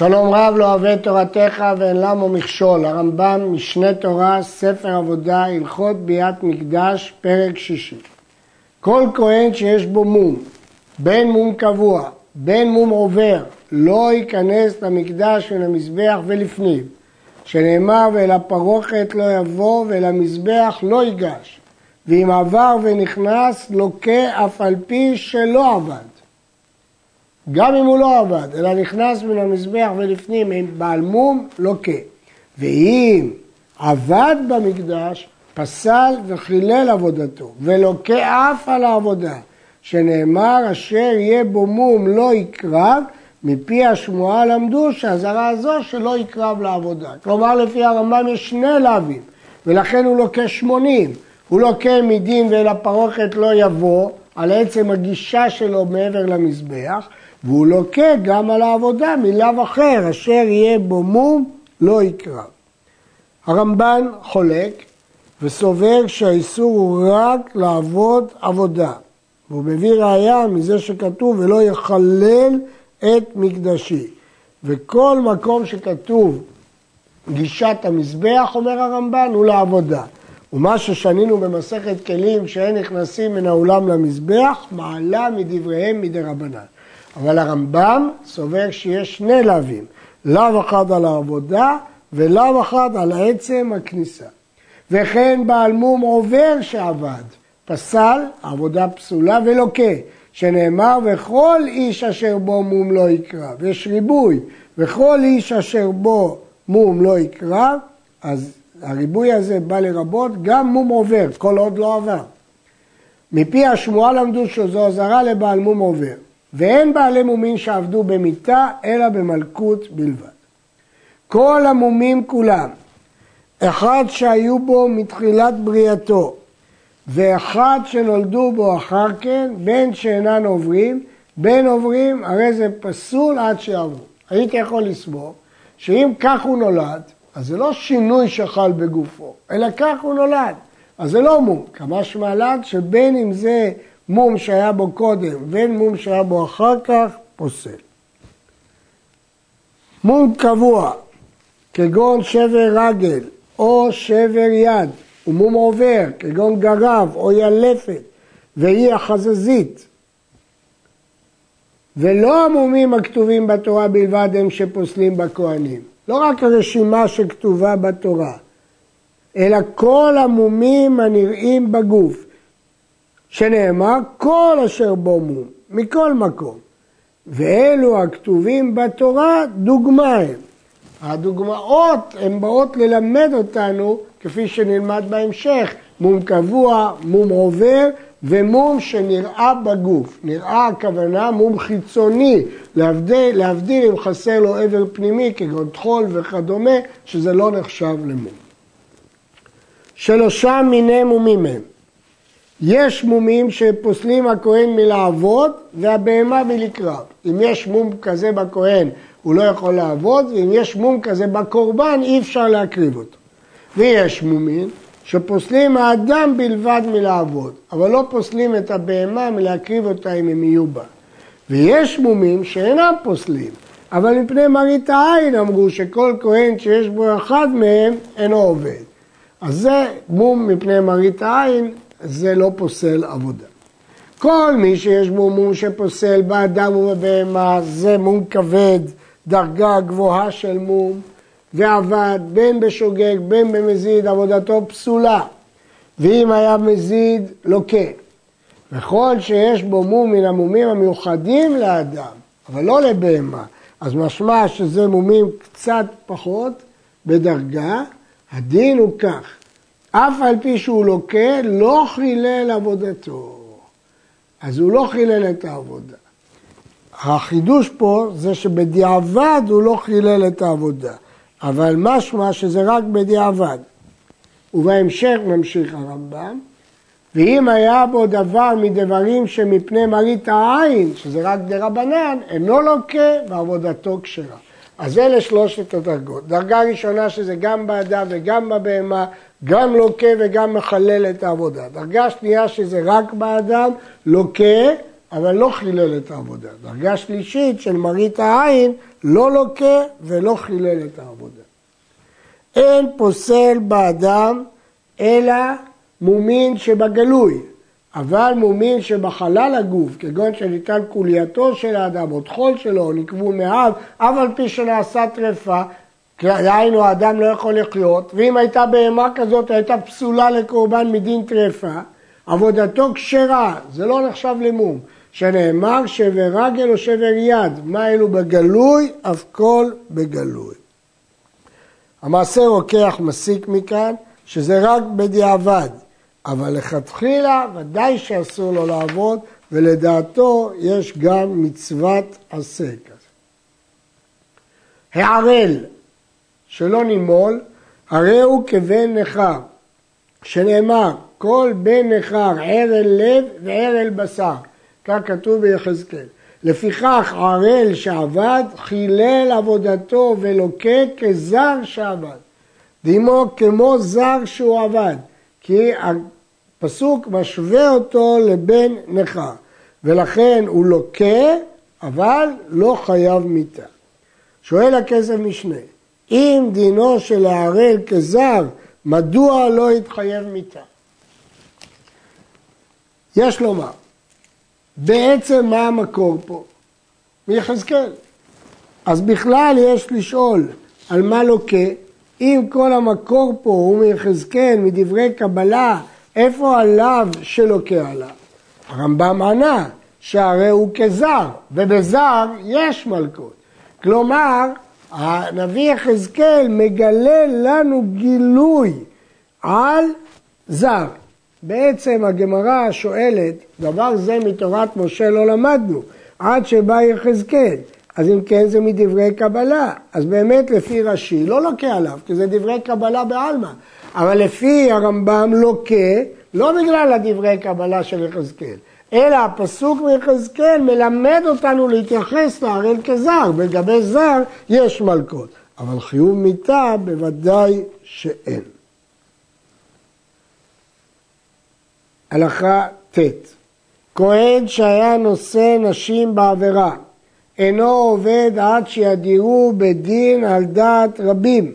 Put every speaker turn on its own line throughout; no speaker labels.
שלום רב לא אוהב תורתך ואין למו מכשול, הרמב"ם, משנה תורה, ספר עבודה, הלכות ביאת מקדש, פרק שישי. כל כהן שיש בו מום, בין מום קבוע, בין מום עובר, לא ייכנס למקדש ולמזבח ולפנים, שנאמר ואל הפרוכת לא יבוא ואל המזבח לא ייגש, ואם עבר ונכנס לוקה אף על פי שלא עבד. גם אם הוא לא עבד, אלא נכנס מן המזבח ולפנים עם בעל מום, לוקה. ואם עבד במקדש, פסל וחילל עבודתו, ולוקה אף על העבודה, שנאמר אשר יהיה בו מום לא יקרב, מפי השמועה למדו שהזרה הזו שלא יקרב לעבודה. כלומר לפי הרמב"ם יש שני לאווים, ולכן הוא לוקה שמונים. הוא לוקה מדין ואל הפרוכת לא יבוא, על עצם הגישה שלו מעבר למזבח, והוא לוקה גם על העבודה מלאו אחר, אשר יהיה בו מום לא יקרב. הרמב"ן חולק וסובר שהאיסור הוא רק לעבוד עבודה. והוא מביא ראיה מזה שכתוב ולא יחלל את מקדשי. וכל מקום שכתוב גישת המזבח, אומר הרמב"ן, הוא לעבודה. ומה ששנינו במסכת כלים שאין נכנסים מן האולם למזבח, מעלה מדבריהם מדי רבנן. אבל הרמב"ם סובר שיש שני לאווים, לאו אחד על העבודה ולאו אחד על עצם הכניסה. וכן בעל מום עובר שעבד, פסל, עבודה פסולה ולוקה, שנאמר וכל איש אשר בו מום לא יקרב, יש ריבוי, וכל איש אשר בו מום לא יקרב, אז הריבוי הזה בא לרבות גם מום עובר, כל עוד לא עבר. מפי השמועה למדו שזו אזהרה לבעל מום עובר. ואין בעלי מומין שעבדו במיתה, אלא במלכות בלבד. כל המומים כולם, אחד שהיו בו מתחילת בריאתו, ואחד שנולדו בו אחר כן, בין שאינן עוברים, בין עוברים, הרי זה פסול עד שיעברו. הייתי יכול לסבור שאם כך הוא נולד, אז זה לא שינוי שחל בגופו, אלא כך הוא נולד. אז זה לא מום, כמה שמלד שבין אם זה מום שהיה בו קודם ואין מום שהיה בו אחר כך, פוסל. מום קבוע, כגון שבר רגל או שבר יד, ומום עובר, כגון גרב או ילפת, ואי החזזית. ולא המומים הכתובים בתורה בלבד הם שפוסלים בכהנים. לא רק הרשימה שכתובה בתורה, אלא כל המומים הנראים בגוף, שנאמר כל אשר בו מום, מכל מקום. ואלו הכתובים בתורה דוגמה הם. הדוגמאות הן באות ללמד אותנו, כפי שנלמד בהמשך, מום קבוע, מום עובר ומום שנראה בגוף. נראה הכוונה מום חיצוני, להבדיל, להבדיל אם חסר לו עבר פנימי כגון טחול וכדומה, שזה לא נחשב למום. שלושה מיני מומים הם. יש מומים שפוסלים הכהן מלעבוד והבהמה מלקרב. אם יש מום כזה בכהן הוא לא יכול לעבוד, ואם יש מום כזה בקורבן אי אפשר להקריב אותו. ויש מומים שפוסלים האדם בלבד מלעבוד, אבל לא פוסלים את הבהמה מלהקריב אותה אם הם יהיו בה. ויש מומים שאינם פוסלים, אבל מפני מראית העין אמרו שכל כהן שיש בו אחד מהם אינו עובד. אז זה מום מפני מראית העין, זה לא פוסל עבודה. כל מי שיש בו מום שפוסל באדם ובבהמה, זה מום כבד, דרגה גבוהה של מום, ועבד בין בשוגג בין במזיד, עבודתו פסולה. ואם היה מזיד, לוקה. וכל שיש בו מום מן המומים המיוחדים לאדם, אבל לא לבהמה, אז משמע שזה מומים קצת פחות בדרגה, הדין הוא כך, אף על פי שהוא לוקה, לא חילל עבודתו. אז הוא לא חילל את העבודה. החידוש פה זה שבדיעבד הוא לא חילל את העבודה, אבל משמע שזה רק בדיעבד. ובהמשך ממשיך הרמב"ם, ואם היה בו דבר מדברים שמפני מראית העין, שזה רק דרבנן, אינו לוקה ועבודתו כשרה. אז אלה שלושת הדרגות. דרגה ראשונה שזה גם באדם וגם בבהמה, גם לוקה וגם מחלל את העבודה. דרגה שנייה שזה רק באדם, לוקה, אבל לא חילל את העבודה. דרגה שלישית של מראית העין, לא לוקה ולא חילל את העבודה. אין פוסל באדם אלא מומין שבגלוי, אבל מומין שבחלל הגוף, כגון שניתן קולייתו של האדם, או טחול שלו, או נקבו מאב, אף על פי שנעשה טרפה, דהיינו האדם לא יכול לחיות, ואם הייתה בהמה כזאת הייתה פסולה לקורבן מדין טרפה, עבודתו כשרה, זה לא נחשב למום, שנאמר שבר רגל או שבר יד, מה אלו בגלוי, אף כל בגלוי. המעשה רוקח מסיק מכאן שזה רק בדיעבד, אבל לכתחילה ודאי שאסור לו לעבוד, ולדעתו יש גם מצוות עשה כזה. הערל שלא נימול, הרי הוא כבן נכר, שנאמר כל בן נכר ערל לב וערל בשר, כך כתוב ביחזקאל. לפיכך ערל שעבד חילל עבודתו ולוקה כזר שעבד. דימו כמו זר שהוא עבד, כי הפסוק משווה אותו לבן נכר, ולכן הוא לוקה, אבל לא חייב מיתה. שואל הכסף משנה, אם דינו של הערל כזר, מדוע לא יתחייב מיתה? יש לומר, בעצם מה המקור פה? מיחזקאל. אז בכלל יש לשאול על מה לוקה, אם כל המקור פה הוא מיחזקאל, מדברי קבלה, איפה עליו שלוקה עליו? הרמב"ם ענה שהרי הוא כזר, ובזר יש מלכות. כלומר, הנביא יחזקאל מגלה לנו גילוי על זר. בעצם הגמרא שואלת, דבר זה מתורת משה לא למדנו, עד שבא יחזקאל. אז אם כן זה מדברי קבלה. אז באמת לפי רש"י לא לוקה עליו, כי זה דברי קבלה בעלמא. אבל לפי הרמב"ם לוקה, לא בגלל הדברי קבלה של יחזקאל, אלא הפסוק מיחזקאל מלמד אותנו להתייחס להראל כזר, ולגבי זר יש מלכות. אבל חיוב מיתה בוודאי שאין. הלכה ט' כהן שהיה נושא נשים בעבירה אינו עובד עד שידירו בדין על דעת רבים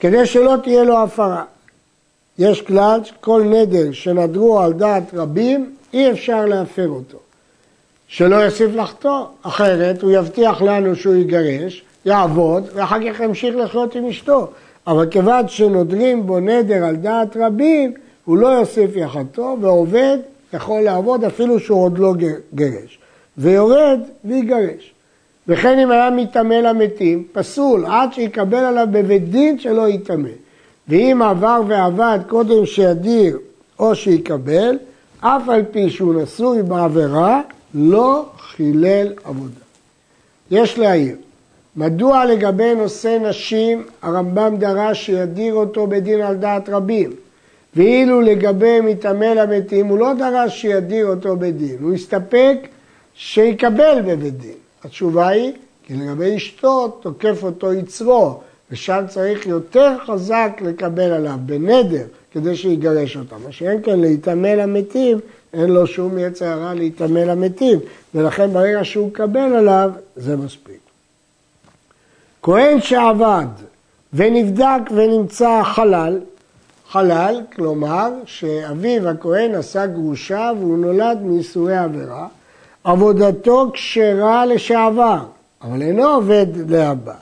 כדי שלא תהיה לו הפרה. יש כלל שכל נדר שנדרו על דעת רבים אי אפשר להפר אותו. שלא יוסיף לחטוא, אחרת הוא יבטיח לנו שהוא יגרש, יעבוד ואחר כך ימשיך לחיות עם אשתו. אבל כיוון שנודרים בו נדר על דעת רבים, הוא לא יוסיף יחתו, ועובד יכול לעבוד אפילו שהוא עוד לא גרש. ויורד ויגרש. וכן אם היה מטמא למתים, פסול עד שיקבל עליו בבית דין שלא יטמא. ואם עבר ועבד קודם שידיר או שיקבל, אף על פי שהוא נשוי בעבירה, לא חילל עבודה. יש להעיר, מדוע לגבי נושא נשים הרמב"ם דרש שידיר אותו בדין על דעת רבים, ואילו לגבי מטמא למתים הוא לא דרש שידיר אותו בדין, הוא הסתפק שיקבל בבית דין. התשובה היא, כי לגבי אשתו תוקף אותו יצרו, ושם צריך יותר חזק לקבל עליו, בנדר, כדי שיגרש אותם. מה שאין כן להיטמא למתים, אין לו שום יצר הרע להיטמא למתים, ולכן ברגע שהוא מקבל עליו, זה מספיק. כהן שעבד ונבדק ונמצא חלל, חלל, כלומר שאביו הכהן עשה גרושה והוא נולד מייסורי עבירה, עבודתו כשרה לשעבר, אבל אינו עובד להבא.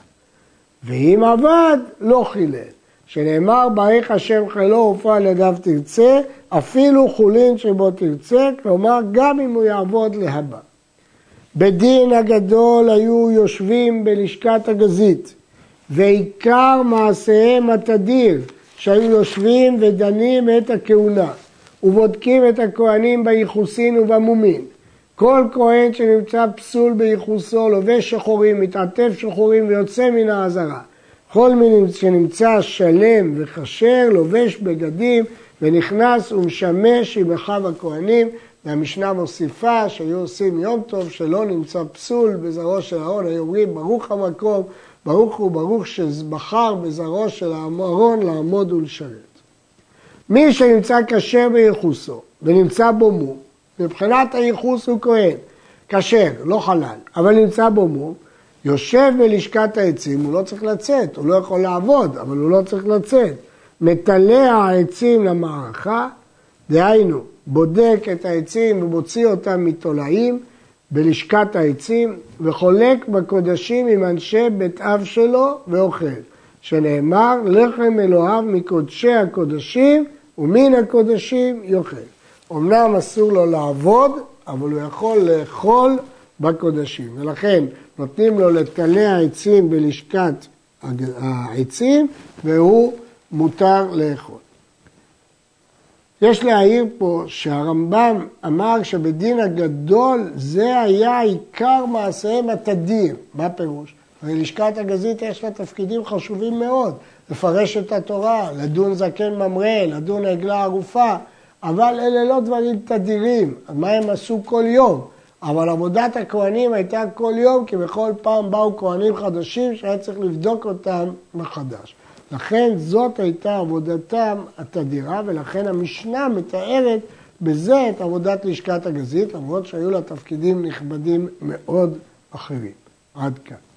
ואם עבד, לא חילל. שנאמר, בריך השם חילו ופועל ידיו תרצה, אפילו חולין שבו תרצה, כלומר גם אם הוא יעבוד להבא. בדין הגדול היו יושבים בלשכת הגזית, ועיקר מעשיהם התדיר, שהיו יושבים ודנים את הכהונה, ובודקים את הכהנים בייחוסין ובמומין. כל כהן שנמצא פסול בייחוסו, לובש שחורים, מתעטף שחורים ויוצא מן העזרה. כל מי שנמצא שלם וכשר, לובש בגדים ונכנס ומשמש עם אחיו הכהנים. והמשנה מוסיפה שהיו עושים יום טוב שלא נמצא פסול בזרעו של אהרון, היו אומרים ברוך המקום, ברוך הוא ברוך שבחר בזרעו של אהרון לעמוד ולשרת. מי שנמצא כשר בייחוסו ונמצא בו מום, מבחינת הייחוס הוא כהן. כשר, לא חלל, אבל נמצא בו מום, יושב בלשכת העצים, הוא לא צריך לצאת, הוא לא יכול לעבוד, אבל הוא לא צריך לצאת. מטלע העצים למערכה, דהיינו, בודק את העצים ומוציא אותם מתולעים בלשכת העצים, וחולק בקודשים עם אנשי בית אב שלו ואוכל, שנאמר, לחם אלוהיו מקודשי הקודשים ומן הקודשים יאכל. אמנם אסור לו לעבוד, אבל הוא יכול לאכול בקודשים, ולכן נותנים לו לטלע עצים בלשכת העצים, והוא מותר לאכול. יש להעיר פה שהרמב"ם אמר שבדין הגדול זה היה עיקר מעשיהם התדיר. מה פירוש? ולשכת הגזית יש לה תפקידים חשובים מאוד, לפרש את התורה, לדון זקן ממרא, לדון עגלה ערופה, אבל אלה לא דברים תדירים, מה הם עשו כל יום? אבל עבודת הכהנים הייתה כל יום, כי בכל פעם באו כהנים חדשים שהיה צריך לבדוק אותם מחדש. לכן זאת הייתה עבודתם התדירה, ולכן המשנה מתארת בזה את עבודת לשכת הגזית, למרות שהיו לה תפקידים נכבדים מאוד אחרים. עד כאן.